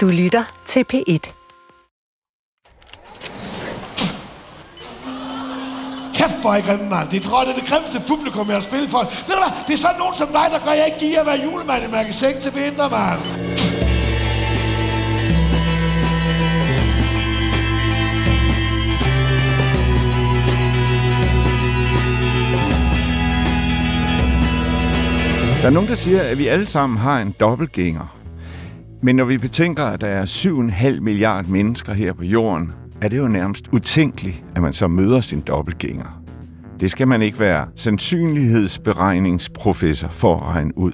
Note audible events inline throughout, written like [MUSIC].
Du lytter til P1. Kæft, hvor er I grimme, mand. Det tror jeg, det er det grimmeste publikum, jeg har spillet for. Ved du hvad? Det er sådan nogen som dig, der gør, jeg ikke giver at være julemand i Mærkesæk til vinter, mand. Der er nogen, der siger, at vi alle sammen har en dobbeltgænger. Men når vi betænker, at der er 7,5 milliard mennesker her på jorden, er det jo nærmest utænkeligt, at man så møder sin dobbeltgænger. Det skal man ikke være sandsynlighedsberegningsprofessor for at regne ud.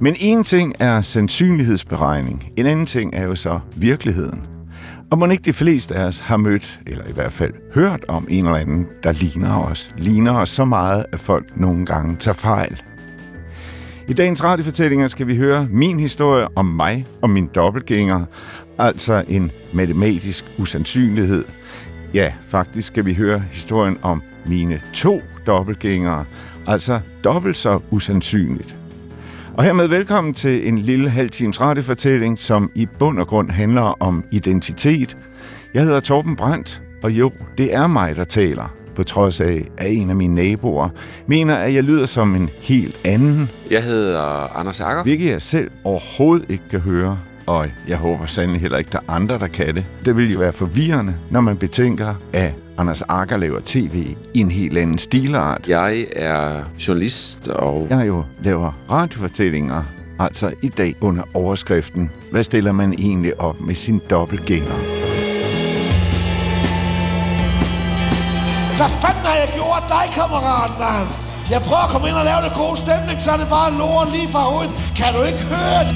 Men en ting er sandsynlighedsberegning, en anden ting er jo så virkeligheden. Og må ikke de fleste af os har mødt, eller i hvert fald hørt om en eller anden, der ligner os. Ligner os så meget, at folk nogle gange tager fejl. I dagens radiofortællinger skal vi høre min historie om mig og min dobbeltgænger, altså en matematisk usandsynlighed. Ja, faktisk skal vi høre historien om mine to dobbeltgængere, altså dobbelt så usandsynligt. Og hermed velkommen til en lille halv times radiofortælling, som i bund og grund handler om identitet. Jeg hedder Torben Brandt, og jo, det er mig, der taler på trods af, at en af mine naboer mener, at jeg lyder som en helt anden. Jeg hedder Anders Akker. Hvilket jeg selv overhovedet ikke kan høre. Og jeg håber sandelig heller ikke, der er andre, der kan det. Det vil jo være forvirrende, når man betænker, at Anders Akker laver tv i en helt anden stilart. Jeg er journalist, og Jeg jo laver radiofortællinger, altså i dag under overskriften, hvad stiller man egentlig op med sin dobbeltgænger? Hvad fanden har jeg gjort dig, kammerat, mand? Jeg prøver at komme ind og lave lidt god stemning, så er det bare lort lige fra hovedet. Kan du ikke høre det?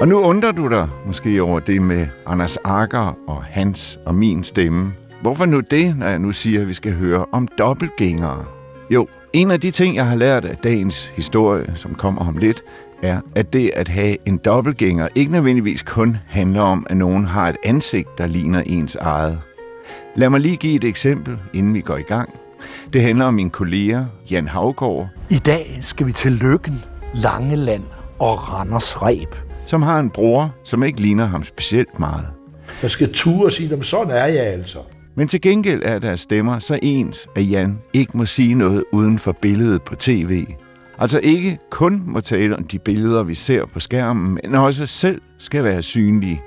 Og nu undrer du dig måske over det med Anders Akker og hans og min stemme. Hvorfor nu det, når jeg nu siger, at vi skal høre om dobbeltgængere? Jo, en af de ting, jeg har lært af dagens historie, som kommer om lidt, er, at det at have en dobbeltgænger ikke nødvendigvis kun handler om, at nogen har et ansigt, der ligner ens eget. Lad mig lige give et eksempel, inden vi går i gang. Det handler om min kollega, Jan Havgård, I dag skal vi til Lykken, Langeland og Randers Reb. som har en bror, som ikke ligner ham specielt meget. Man skal ture og sige, "Nå, men sådan er jeg altså. Men til gengæld er deres stemmer så ens, at Jan ikke må sige noget uden for billedet på tv. Altså ikke kun må tale om de billeder, vi ser på skærmen, men også selv skal være synlige.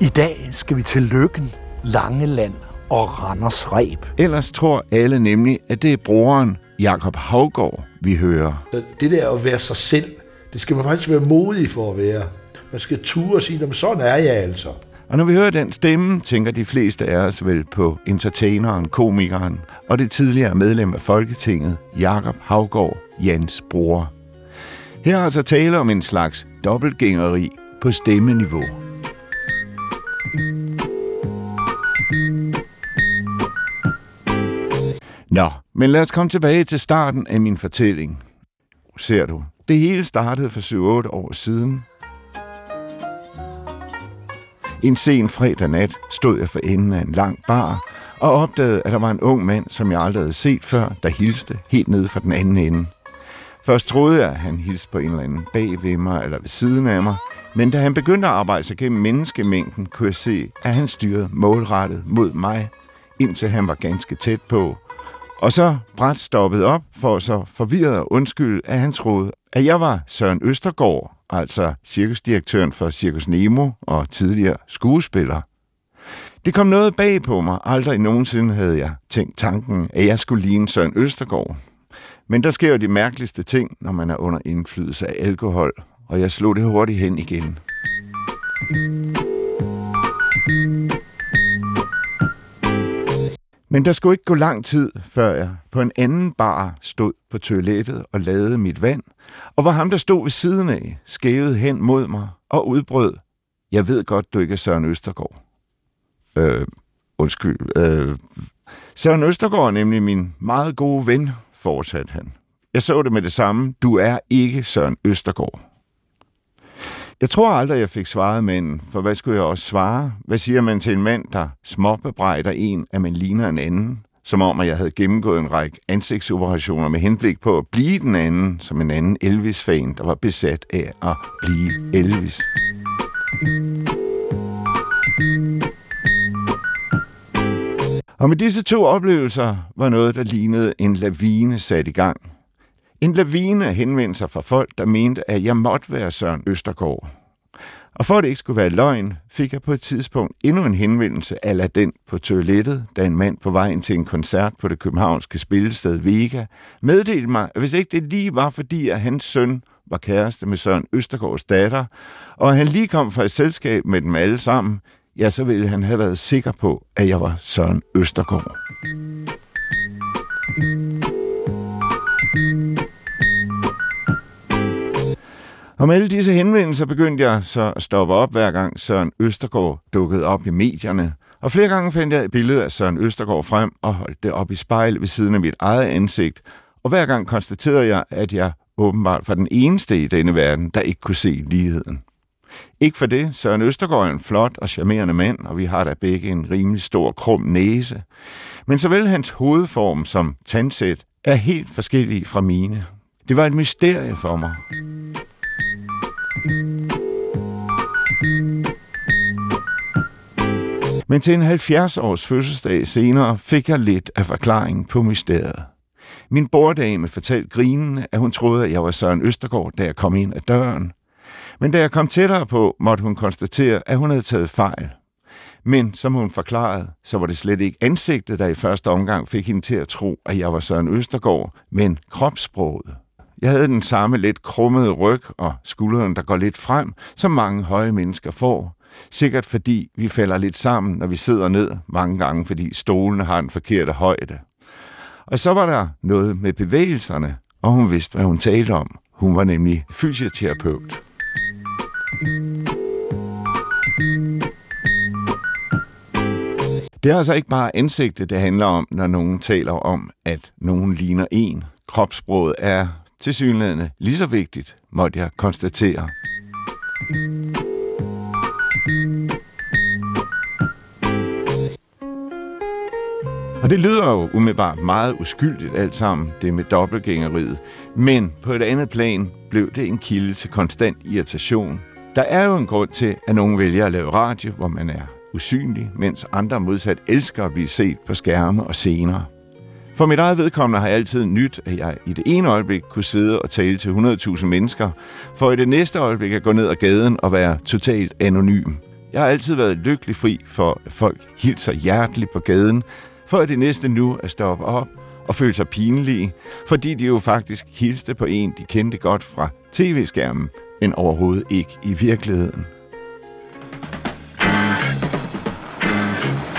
I dag skal vi til Lykken, Langeland og Randers Reb. Ellers tror alle nemlig, at det er broren Jakob Havgård, vi hører. Så det der at være sig selv, det skal man faktisk være modig for at være. Man skal ture og sige, "Nå, men sådan er jeg altså. Og når vi hører den stemme, tænker de fleste af os vel på entertaineren, komikeren og det tidligere medlem af Folketinget, Jakob Havgård, Jans bror. Her er altså tale om en slags dobbeltgængeri på stemmeniveau. Nå, men lad os komme tilbage til starten af min fortælling. Ser du, det hele startede for 7-8 år siden, en sen fredag nat stod jeg for enden af en lang bar og opdagede, at der var en ung mand, som jeg aldrig havde set før, der hilste helt ned fra den anden ende. Først troede jeg, at han hilste på en eller anden bag ved mig eller ved siden af mig, men da han begyndte at arbejde sig gennem menneskemængden, kunne jeg se, at han styrede målrettet mod mig, indtil han var ganske tæt på. Og så bræt stoppede op for så forvirret og at han troede, at jeg var Søren Østergaard, altså cirkusdirektøren for Cirkus Nemo og tidligere skuespiller. Det kom noget bag på mig. Aldrig nogensinde havde jeg tænkt tanken, at jeg skulle ligne Søren Østergaard. Men der sker jo de mærkeligste ting, når man er under indflydelse af alkohol, og jeg slog det hurtigt hen igen. Men der skulle ikke gå lang tid, før jeg på en anden bar stod på toilettet og lavede mit vand, og hvor ham, der stod ved siden af, skævede hen mod mig og udbrød, jeg ved godt, du ikke er Søren Østergaard. Øh, undskyld. Øh, Søren Østergaard er nemlig min meget gode ven, fortsatte han. Jeg så det med det samme. Du er ikke Søren Østergaard. Jeg tror aldrig, jeg fik svaret manden, for hvad skulle jeg også svare? Hvad siger man til en mand, der småbebrejder en, at man ligner en anden? som om at jeg havde gennemgået en række ansigtsoperationer med henblik på at blive den anden, som en anden Elvis-fan, der var besat af at blive Elvis. Og med disse to oplevelser var noget, der lignede en lavine sat i gang. En lavine af henvendelser fra folk, der mente, at jeg måtte være Søren Østergaard. Og for at det ikke skulle være løgn, fik jeg på et tidspunkt endnu en henvendelse af den på toilettet, da en mand på vejen til en koncert på det københavnske spillested Vega meddelte mig, at hvis ikke det lige var fordi, at hans søn var kæreste med Søren Østergaards datter, og han lige kom fra et selskab med dem alle sammen, ja, så ville han have været sikker på, at jeg var Søren Østergaard. Og med alle disse henvendelser begyndte jeg så at stoppe op, hver gang Søren Østergaard dukkede op i medierne. Og flere gange fandt jeg et billede af Søren Østergaard frem og holdt det op i spejl ved siden af mit eget ansigt. Og hver gang konstaterede jeg, at jeg åbenbart var den eneste i denne verden, der ikke kunne se ligheden. Ikke for det, Søren Østergaard er en flot og charmerende mand, og vi har da begge en rimelig stor krum næse. Men såvel hans hovedform som tandsæt er helt forskellige fra mine. Det var et mysterie for mig. Men til en 70 års fødselsdag senere fik jeg lidt af forklaringen på mysteriet. Min borddame fortalte grinende, at hun troede, at jeg var Søren Østergaard, da jeg kom ind ad døren. Men da jeg kom tættere på, måtte hun konstatere, at hun havde taget fejl. Men som hun forklarede, så var det slet ikke ansigtet, der i første omgang fik hende til at tro, at jeg var Søren Østergaard, men kropssproget. Jeg havde den samme lidt krummede ryg og skulderen, der går lidt frem, som mange høje mennesker får. Sikkert fordi vi falder lidt sammen, når vi sidder ned, mange gange fordi stolene har en forkerte højde. Og så var der noget med bevægelserne, og hun vidste, hvad hun talte om. Hun var nemlig fysioterapeut. Det er altså ikke bare ansigtet, det handler om, når nogen taler om, at nogen ligner en. Kropsproget er til lige så vigtigt, måtte jeg konstatere. Og det lyder jo umiddelbart meget uskyldigt alt sammen, det med dobbeltgængeriet. Men på et andet plan blev det en kilde til konstant irritation. Der er jo en grund til, at nogen vælger at lave radio, hvor man er usynlig, mens andre modsat elsker at blive set på skærme og scener. For mit eget vedkommende har jeg altid nyt, at jeg i det ene øjeblik kunne sidde og tale til 100.000 mennesker, for i det næste øjeblik at gå ned ad gaden og være totalt anonym. Jeg har altid været lykkelig fri for, at folk hilser hjerteligt på gaden, for det næste nu at stoppe op og føle sig pinlige, fordi de jo faktisk hilste på en, de kendte godt fra tv-skærmen, men overhovedet ikke i virkeligheden.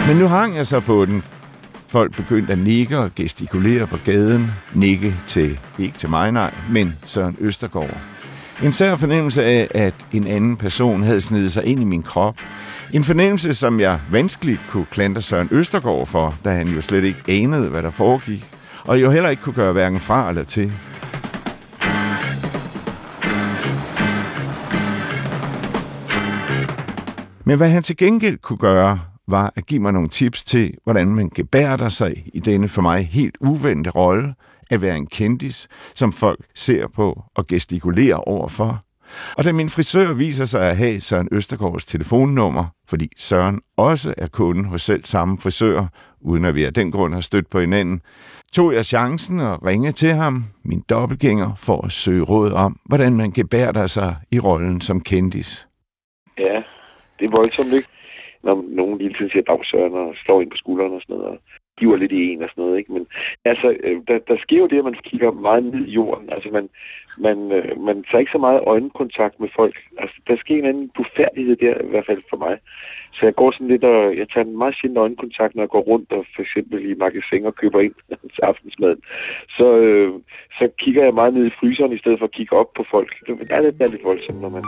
Men nu hang jeg så på den, folk begyndte at nikke og gestikulere på gaden. Nikke til, ikke til mig nej, men Søren Østergaard. En sær fornemmelse af, at en anden person havde snedet sig ind i min krop. En fornemmelse, som jeg vanskeligt kunne klandre Søren Østergaard for, da han jo slet ikke anede, hvad der foregik. Og jo heller ikke kunne gøre hverken fra eller til. Men hvad han til gengæld kunne gøre, var at give mig nogle tips til, hvordan man gebærder sig i denne for mig helt uventede rolle at være en kendis, som folk ser på og gestikulerer overfor. Og da min frisør viser sig at have Søren Østergaards telefonnummer, fordi Søren også er kunde hos selv samme frisør, uden at vi af den grund har stødt på hinanden, tog jeg chancen og ringe til ham, min dobbeltgænger, for at søge råd om, hvordan man gebærder sig i rollen som kendis. Ja, det er voldsomt, ikke? når nogen hele tiden siger dagsøren og slår ind på skulderen og sådan noget, og giver lidt i en og sådan noget. Ikke? Men altså, øh, der, der sker jo det, at man kigger meget ned i jorden. Altså, man, man, øh, man tager ikke så meget øjenkontakt med folk. Altså, der sker en anden bufærdighed der, i hvert fald for mig. Så jeg går sådan lidt, og jeg tager en meget sjældent øjenkontakt, når jeg går rundt og for eksempel i magasin og køber ind til aftensmaden. Så, øh, så kigger jeg meget ned i fryseren, i stedet for at kigge op på folk. Det er lidt, det er lidt voldsomt, når man...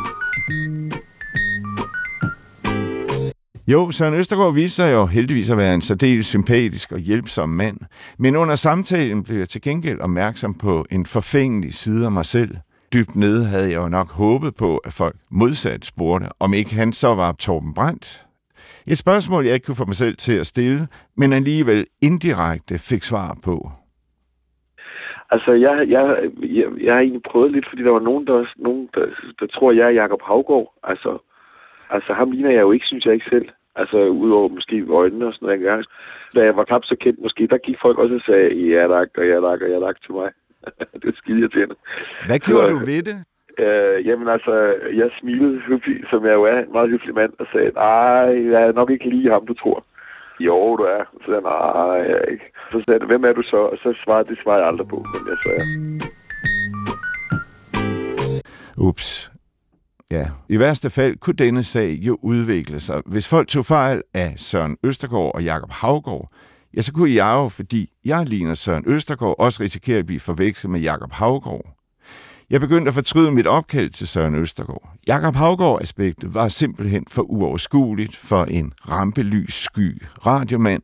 Jo, Søren Østergaard viser sig jo heldigvis at være en særdeles sympatisk og hjælpsom mand. Men under samtalen blev jeg til gengæld opmærksom på en forfængelig side af mig selv. Dybt nede havde jeg jo nok håbet på, at folk modsat spurgte, om ikke han så var Torben Brandt. Et spørgsmål, jeg ikke kunne få mig selv til at stille, men alligevel indirekte fik svar på. Altså, jeg, jeg, jeg, jeg har egentlig prøvet lidt, fordi der var nogen, der, nogen, der, der tror, jeg er Jacob Havgård. Altså, altså, ham ligner jeg jo ikke, synes jeg ikke selv. Altså, udover måske øjnene og sådan noget engang. Da jeg var knap så kendt måske, der gik folk også og sagde, ja tak, og ja tak, og ja tak til mig. [LAUGHS] det er skide irriterende. Hvad gjorde så, du ved det? Øh, jamen altså, jeg smilede hyggelig, som jeg jo er en meget hyggelig mand, og sagde, nej, jeg er nok ikke lige ham, du tror. Jo, du er. Så sagde nej, jeg er ikke. Så sagde hvem er du så? Og så svarede, det svarede jeg aldrig på, men jeg sagde, Ups. Ja, i værste fald kunne denne sag jo udvikle sig. Hvis folk tog fejl af Søren Østergaard og Jakob Havgård, ja, så kunne jeg jo, fordi jeg ligner Søren Østergaard, også risikere at blive forvekslet med Jakob Havgård. Jeg begyndte at fortryde mit opkald til Søren Østergaard. Jakob Havgård-aspektet var simpelthen for uoverskueligt for en rampelys sky radiomand.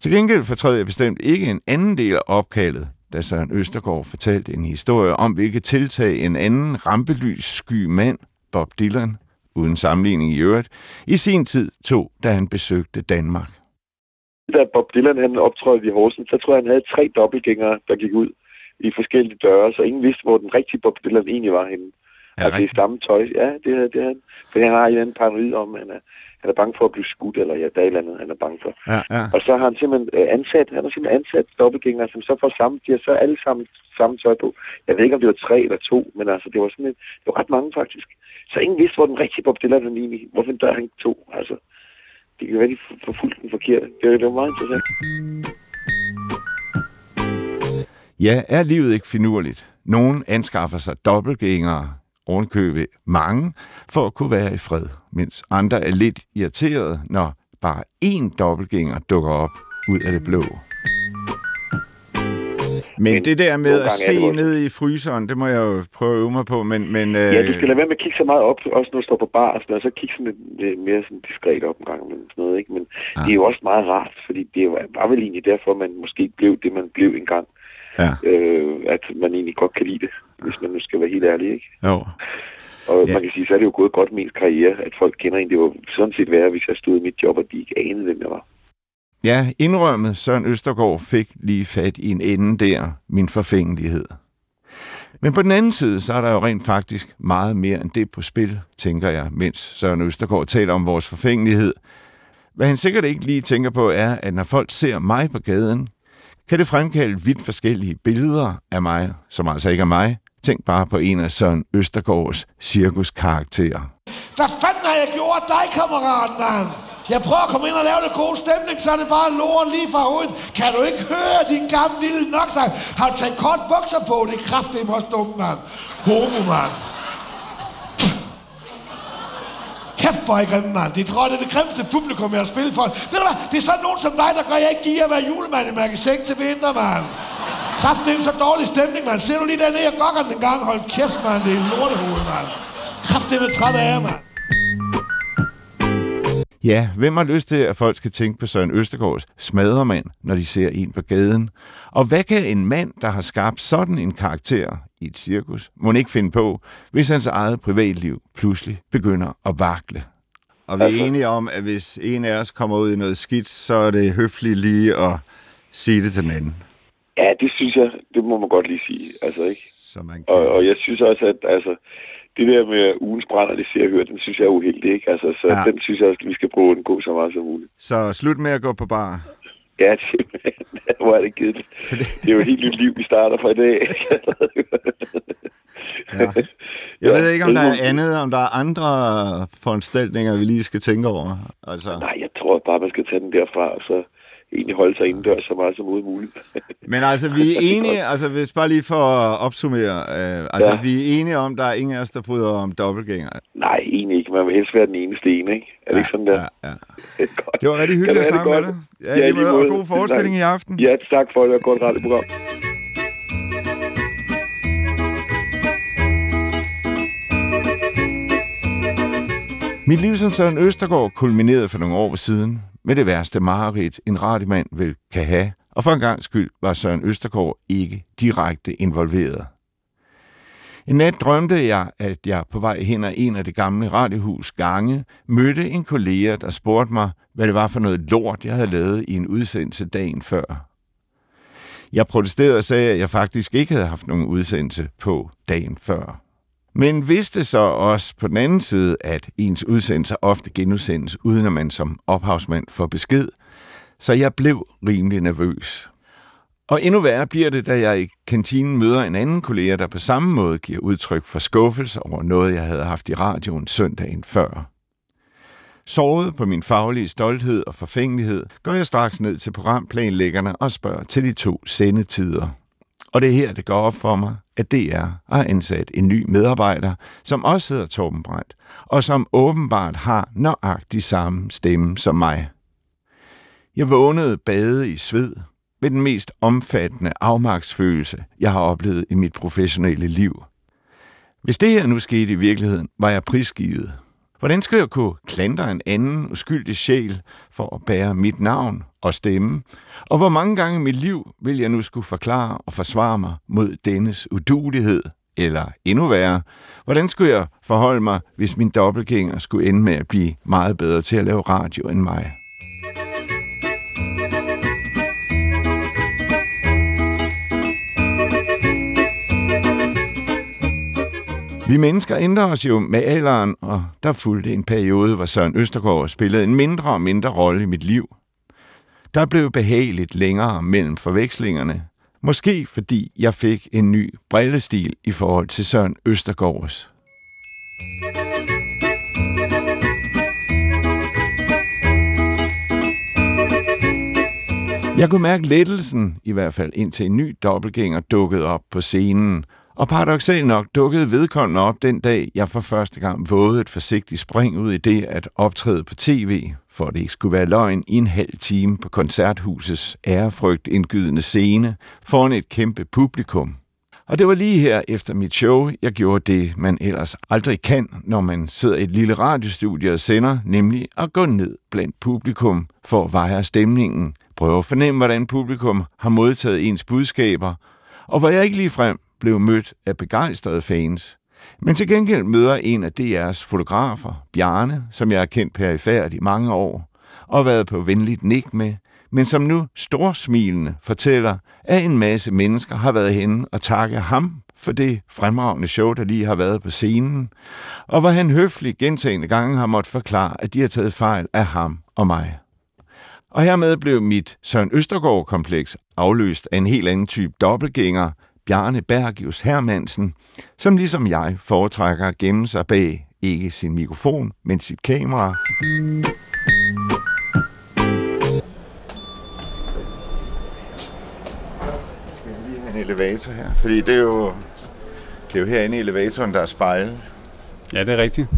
Til gengæld fortrød jeg bestemt ikke en anden del af opkaldet, da Søren Østergaard fortalte en historie om, hvilke tiltag en anden rampelys sky mand, Bob Dylan, uden sammenligning i øvrigt, i sin tid tog, da han besøgte Danmark. Da Bob Dylan han optrådte i Horsens, så tror jeg, han havde tre dobbeltgængere, der gik ud i forskellige døre, så ingen vidste, hvor den rigtige Bob Dylan egentlig var henne. Ja, altså i samme tøj. Ja, det er det. Han. For han har en anden paranoid om, han er, han er bange for at blive skudt, eller ja, der er et eller andet, han er bange for. Ja, ja. Og så har han simpelthen øh, ansat, han har simpelthen ansat dobbeltgængere, som så får samme, de har så alle sammen samme tøj på. Jeg ved ikke, om det var tre eller to, men altså, det var sådan et, det var ret mange faktisk. Så ingen vidste, hvor den rigtige Bob Dylan han egentlig, hvorfor der han to, altså. Det kan være, de forfulgte den forkerte. Det, det var meget interessant. Ja, er livet ikke finurligt? Nogen anskaffer sig dobbeltgængere, ovenkøbe mange, for at kunne være i fred, mens andre er lidt irriterede, når bare én dobbeltgænger dukker op ud af det blå. Men, men det der med at se ned i fryseren, det må jeg jo prøve at øve mig på, men... men øh... Ja, du skal lade være med at kigge så meget op, også når du står på bar, og, sådan, og så kigge sådan lidt, lidt mere sådan diskret op en gang, men sådan noget, ikke? Men ja. det er jo også meget rart, fordi det var vel egentlig derfor, man måske blev det, man blev engang ja. øh, at man egentlig godt kan lide det, hvis man nu skal være helt ærlig, ikke? Jo. Og ja. man kan sige, så er det jo gået godt med ens karriere, at folk kender en. Det var sådan set værre, hvis jeg stod i mit job, og de ikke anede, hvem jeg var. Ja, indrømmet Søren Østergaard fik lige fat i en ende der, min forfængelighed. Men på den anden side, så er der jo rent faktisk meget mere end det på spil, tænker jeg, mens Søren Østergaard taler om vores forfængelighed. Hvad han sikkert ikke lige tænker på er, at når folk ser mig på gaden, kan det fremkalde vidt forskellige billeder af mig, som altså ikke er mig. Tænk bare på en af Søren Østergaards cirkuskarakterer. Hvad fanden har jeg gjort dig, kammerat, mand? Jeg prøver at komme ind og lave lidt god stemning, så er det bare lort lige fra hovedet. Kan du ikke høre din gamle lille nok? Har du taget kort bukser på? Det er kraftigt også dumt, mand. Homo, mand. Kæft, hvor er I grimme, mand. Det tror jeg, det er det grimmeste publikum, jeg har spillet for. Ved du hvad? Det er sådan nogen som dig, der gør, jeg ikke giver at være julemand i magasin til vinter, mand. Kraft, det er så dårlig stemning, mand. Ser du lige dernede jeg gokker den gang? Hold kæft, mand. Det er en lortehoved, mand. Kraft, det er træt af jer, mand. Ja, hvem har lyst til, at folk skal tænke på Søren Østergaards smadremand, når de ser en på gaden? Og hvad kan en mand, der har skabt sådan en karakter i et cirkus, må ikke finde på, hvis hans eget privatliv pludselig begynder at vakle? Og vi er altså... enige om, at hvis en af os kommer ud i noget skidt, så er det høfligt lige at sige det til den anden. Ja, det synes jeg, det må man godt lige sige, altså ikke? Så man kan... og, og jeg synes også, at altså, det der med ugens brænder, det ser jeg hørt, den synes jeg er uheldig, ikke? Altså, så ja. den synes jeg også, vi skal prøve den gå så meget som muligt. Så slut med at gå på bar. Ja, simpelthen. [LAUGHS] Hvor er det det. Det er jo et helt nyt liv, vi starter fra i dag. ja. Jeg ved ikke, om der er andet, om der er andre foranstaltninger, vi lige skal tænke over. Altså... Nej, jeg tror bare, man skal tage den derfra, og så egentlig holde sig indendørs så meget som muligt. [LAUGHS] Men altså, vi er [LAUGHS] enige, altså hvis bare lige for at opsummere, øh, altså ja. vi er enige om, der er ingen af os, der bryder om dobbeltgænger. Nej, egentlig ikke. Man vil helst være den eneste ene, ikke? Er det ja, ikke sådan der? Ja, ja. [LAUGHS] det var rigtig hyggeligt at snakke med dig. Ja, ja lige måde, og god forestilling i aften. Ja, tak for det, og godt radioprogram. Mit liv som Søren Østergaard kulminerede for nogle år siden med det værste mareridt, en radiomand vel kan have, og for en gang skyld var Søren Østergaard ikke direkte involveret. En nat drømte jeg, at jeg på vej hen ad en af det gamle radiohus gange mødte en kollega, der spurgte mig, hvad det var for noget lort, jeg havde lavet i en udsendelse dagen før. Jeg protesterede og sagde, at jeg faktisk ikke havde haft nogen udsendelse på dagen før. Men vidste så også på den anden side, at ens udsendelser ofte genudsendes, uden at man som ophavsmand får besked, så jeg blev rimelig nervøs. Og endnu værre bliver det, da jeg i kantinen møder en anden kollega, der på samme måde giver udtryk for skuffelse over noget, jeg havde haft i radioen søndagen før. Såret på min faglige stolthed og forfængelighed, går jeg straks ned til programplanlæggerne og spørger til de to sendetider. Og det er her, det går op for mig, at DR har ansat en ny medarbejder, som også hedder Torben Brandt, og som åbenbart har nøjagtig samme stemme som mig. Jeg vågnede bade i sved med den mest omfattende afmagtsfølelse, jeg har oplevet i mit professionelle liv. Hvis det her nu skete i virkeligheden, var jeg prisgivet. Hvordan skulle jeg kunne klandre en anden uskyldig sjæl for at bære mit navn og stemme? Og hvor mange gange i mit liv vil jeg nu skulle forklare og forsvare mig mod dennes udulighed? Eller endnu værre, hvordan skulle jeg forholde mig, hvis min dobbeltgænger skulle ende med at blive meget bedre til at lave radio end mig? Vi mennesker ændrer os jo med alderen, og der fulgte en periode, hvor Søren Østergaard spillede en mindre og mindre rolle i mit liv. Der blev behageligt længere mellem forvekslingerne, måske fordi jeg fik en ny brillestil i forhold til Søren Østergaards. Jeg kunne mærke lettelsen, i hvert fald indtil en ny dobbeltgænger dukkede op på scenen, og paradoxalt nok dukkede vedkommende op den dag, jeg for første gang vågede et forsigtigt spring ud i det at optræde på tv, for at det ikke skulle være løgn, i en halv time på koncerthusets ærefrygt indgydende scene foran et kæmpe publikum. Og det var lige her efter mit show, jeg gjorde det, man ellers aldrig kan, når man sidder i et lille radiostudie og sender, nemlig at gå ned blandt publikum for at veje stemningen, prøve at fornemme, hvordan publikum har modtaget ens budskaber, og hvor jeg ikke lige frem blev mødt af begejstrede fans. Men til gengæld møder en af DR's fotografer, Bjarne, som jeg har kendt perifært i mange år, og været på venligt nik med, men som nu storsmilende fortæller, at en masse mennesker har været henne og takke ham for det fremragende show, der lige har været på scenen, og hvor han høfligt gentagende gange har måttet forklare, at de har taget fejl af ham og mig. Og hermed blev mit Søren Østergaard-kompleks afløst af en helt anden type dobbeltgænger, Bjarne Bergius Hermansen, som ligesom jeg foretrækker at gemme sig bag ikke sin mikrofon, men sit kamera. Skal jeg lige have en elevator her? Fordi det er jo, det er jo herinde i elevatoren, der er spejl. Ja, det er rigtigt.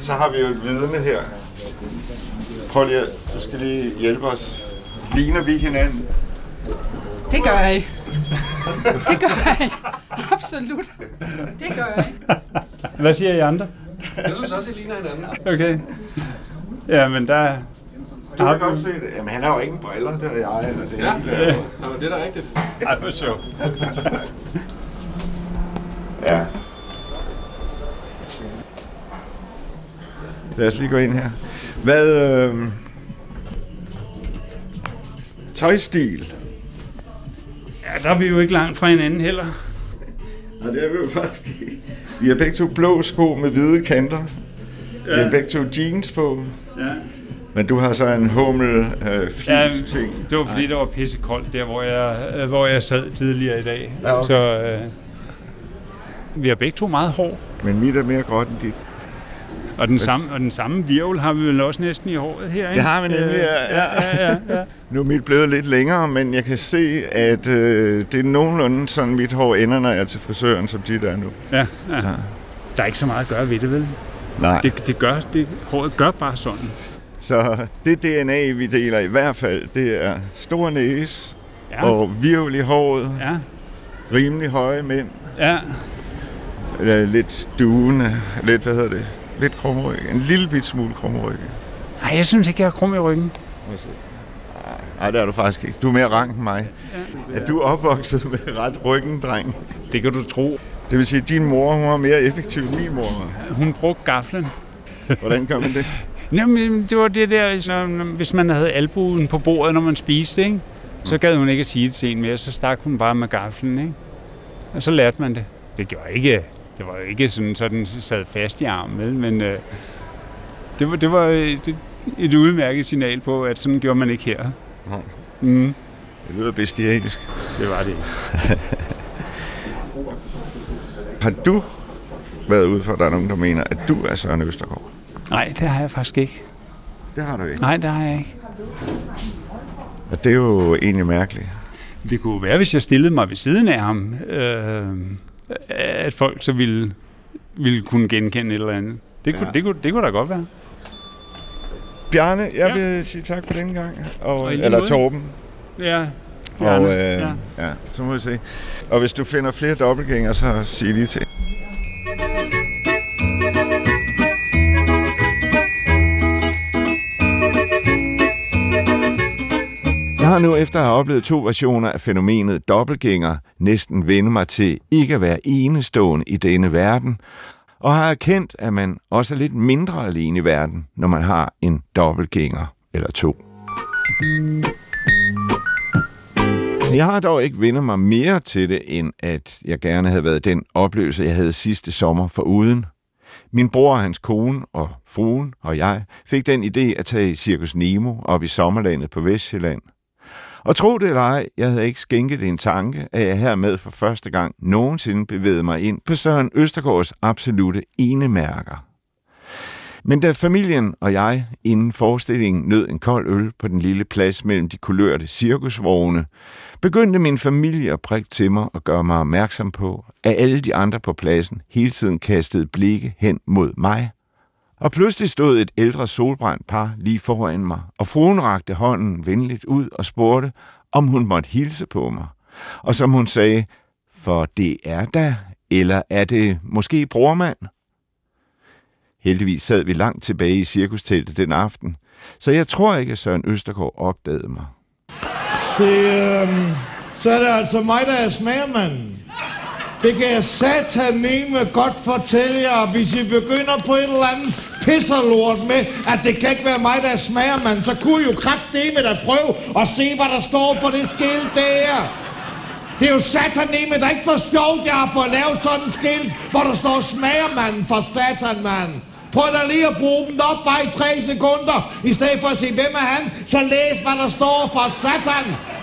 Så har vi jo et vidne her. Prøv lige, du skal lige hjælpe os. Ligner vi hinanden? Det gør jeg. Det gør jeg ikke. Absolut. Det gør jeg ikke. Hvad siger I andre? Jeg synes også, I ligner hinanden. Okay. Ja, men der... Du kan godt se det. Jamen, han har jo ingen briller, det er jeg. Eller det Ja, hele. Nå, det er da rigtigt. Ej, hvor sjovt. Ja. Lad os lige gå ind her. Hvad... Øh... Tøjstil. Ja, der er vi jo ikke langt fra hinanden heller. Og det er vi jo faktisk ikke. Vi har begge to blå sko med hvide kanter. Vi har begge to jeans på. Ja. Men du har så en hummel øh, Ja, ting. det var fordi, det var pissekoldt der, hvor jeg, øh, hvor jeg sad tidligere i dag. Ja, okay. Så øh, vi har begge to meget hår. Men mit er mere gråt end dit. Og den, samme, og den samme virvel har vi vel også næsten i håret her, ikke? Det har vi nemlig, Øh, ja, ja. ja, ja, ja. Nu er mit blevet lidt længere, men jeg kan se, at øh, det er nogenlunde sådan, mit hår ender, når jeg er til frisøren, som dit er nu. ja, ja. Så. Der er ikke så meget at gøre ved det, vel? Nej. Det, det gør, det, håret gør bare sådan. Så det DNA, vi deler i hvert fald, det er stor næse Ja, og virvel i håret, ja, rimelig høje mænd, ja. lidt duende, lidt, hvad hedder det, lidt krumryg, en lille bit smule krumryg. Nej, jeg synes ikke, jeg har krum i ryggen. Nej, det er du faktisk ikke. Du er mere rank end mig. Ja, er du opvokset med ret ryggen, dreng? Det kan du tro. Det vil sige, at din mor hun var mere effektiv end min mor. Hun brugte gaflen. Hvordan gør man det? [LAUGHS] Jamen, det var det der, så, hvis man havde albuen på bordet, når man spiste, ikke? så gad hun ikke at sige det til en mere, så stak hun bare med gaflen, ikke? Og så lærte man det. Det gjorde ikke, det var ikke sådan, så den sad fast i armen, men øh, det var, det var et, et udmærket signal på, at sådan gjorde man ikke her. Mm. Det lyder bestialisk. Det var det. [LAUGHS] Har du været ude for, at der er nogen, der mener, at du er Søren Østergaard? Nej, det har jeg faktisk ikke. Det har du ikke. Nej, det har jeg ikke. Og det er jo egentlig mærkeligt. Det kunne være, hvis jeg stillede mig ved siden af ham, øh, at folk så ville, ville kunne genkende et eller andet. Det kunne, Ja. det kunne, det kunne da godt være. Bjarne, jeg Ja. vil sige tak for denne gang. Og, Og eller. Torben. Ja, Og Gerne. øh, Ja. ja. ja, så må vi se. Og hvis du finder flere dobbeltgænger, så sig lige til. Har nu efter at have oplevet to versioner af fænomenet dobbeltgænger næsten vende mig til ikke at være enestående i denne verden, og har erkendt, at man også er lidt mindre alene i verden, når man har en dobbeltgænger eller to. Jeg har dog ikke vendt mig mere til det, end at jeg gerne havde været den oplevelse, jeg havde sidste sommer for uden. Min bror og hans kone og fruen og jeg fik den idé at tage i Cirkus Nemo op i sommerlandet på Vestjylland. Og tro det eller ej, jeg havde ikke skænket det en tanke, at jeg hermed for første gang nogensinde bevægede mig ind på Søren Østergaards absolute enemærker. Men da familien og jeg inden forestillingen nød en kold øl på den lille plads mellem de kulørte cirkusvogne, begyndte min familie at prikke til mig og gøre mig opmærksom på, at alle de andre på pladsen hele tiden kastede blikke hen mod mig. Og pludselig stod et ældre solbrændt par lige foran mig, og fruen rakte hånden venligt ud og spurgte, om hun måtte hilse på mig. Og som hun sagde, for det er da, eller er det måske brormand? Heldigvis sad vi langt tilbage i cirkusteltet den aften, så jeg tror ikke, at Søren Østergaard opdagede mig. Se, øh, så er det altså mig, der er smagermanden. Det kan jeg sataneme godt fortælle jer, hvis I begynder på et eller andet pisserlort med, at det kan ikke være mig, der smager, mand. så kunne I jo kraftedeme da prøve at se, hvad der står på det skilt der. Det er jo sataneme, der er ikke for sjovt, jeg har fået lavet sådan en skilt, hvor der står smagermanden for satan, mand. Prøv da lige at bruge dem op bare i tre sekunder, i stedet for at sige, hvem er han, så læs, hvad der står for satan.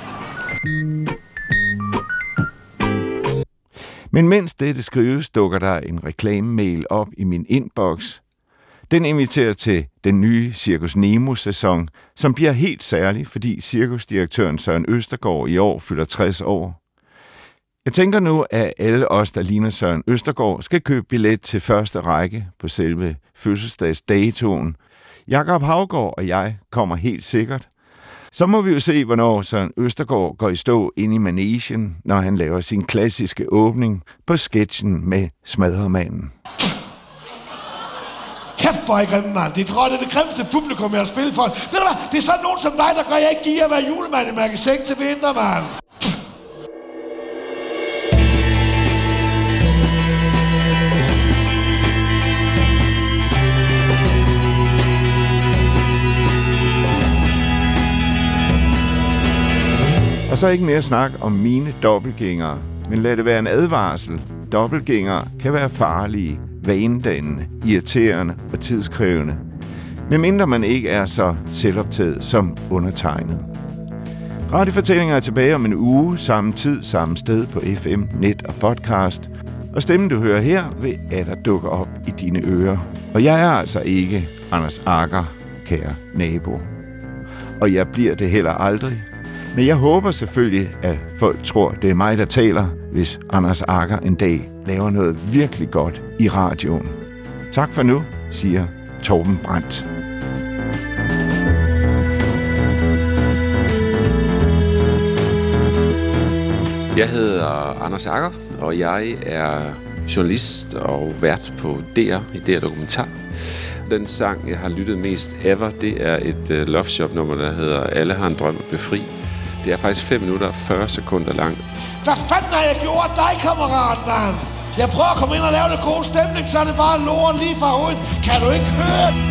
Men mens dette skrives, dukker der en reklamemail op i min inbox. Den inviterer til den nye Cirkus Nemo-sæson, som bliver helt særlig, fordi cirkusdirektøren Søren Østergaard i år fylder 60 år. Jeg tænker nu, at alle os, der ligner Søren Østergaard, skal købe billet til første række på selve fødselsdagsdatoen. Jakob Havgård og jeg kommer helt sikkert. Så må vi jo se, hvornår Søren Østergaard går i stå ind i Manesien, når han laver sin klassiske åbning på sketchen med Smadremanden. Kæft, hvor er I grimme, mand. Det tror, det er det grimmeste publikum, jeg har spillet for. Ved du hvad? Det er sådan nogen som dig, der gør, at jeg ikke giver at være julemand i magasin til vinter, mand. Og så ikke mere snak om mine dobbeltgængere, men lad det være en advarsel. Dobbeltgængere kan være farlige, vanedannende, irriterende og tidskrævende. Medmindre man ikke er så selvoptaget som undertegnet. Radiofortællinger er tilbage om en uge, samme tid, samme sted på FM, net og podcast. Og stemmen, du hører her, vil at der dukker op i dine ører. Og jeg er altså ikke Anders Akker, kære nabo. Og jeg bliver det heller aldrig. Men jeg håber selvfølgelig, at folk tror, det er mig, der taler, hvis Anders Akker en dag laver noget virkelig godt i radioen. Tak for nu, siger Torben Brandt. Jeg hedder Anders Akker, og jeg er journalist og vært på DR i DR Dokumentar. Den sang, jeg har lyttet mest ever, det er et uh, Love Shop nummer, der hedder Alle har en drøm at befri. Det er faktisk 5 minutter og 40 sekunder lang. Hvad fanden har jeg gjort dig, kammerat, mand? Jeg prøver at komme ind og lave lidt god stemning, så er det bare lort lige fra hovedet. Kan du ikke høre det?